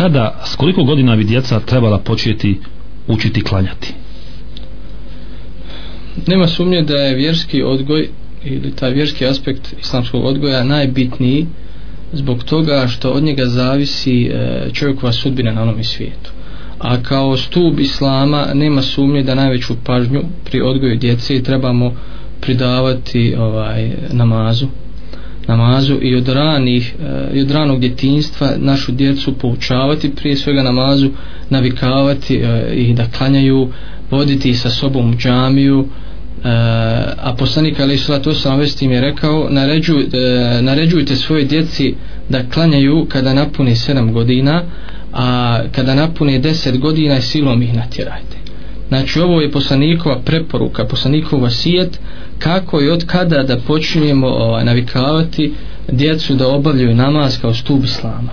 kada, s koliko godina bi djeca trebala početi učiti klanjati? Nema sumnje da je vjerski odgoj ili taj vjerski aspekt islamskog odgoja najbitniji zbog toga što od njega zavisi e, čovjekova sudbina na onom svijetu. A kao stup islama nema sumnje da najveću pažnju pri odgoju djece trebamo pridavati ovaj namazu, namazu i od ranih e, i od ranog djetinjstva našu djecu poučavati prije svega namazu navikavati e, ih da klanjaju voditi sa sobom u džamiju e, a poslanik ali sada to sam već tim je rekao naređuj, naređujte svoje djeci da klanjaju kada napuni 7 godina a kada napuni 10 godina silom ih natjerajte Znači ovo je poslanikova preporuka, poslanikov vasijet, kako i od kada da počinjemo ovaj, navikavati djecu da obavljaju namaz kao stup islama.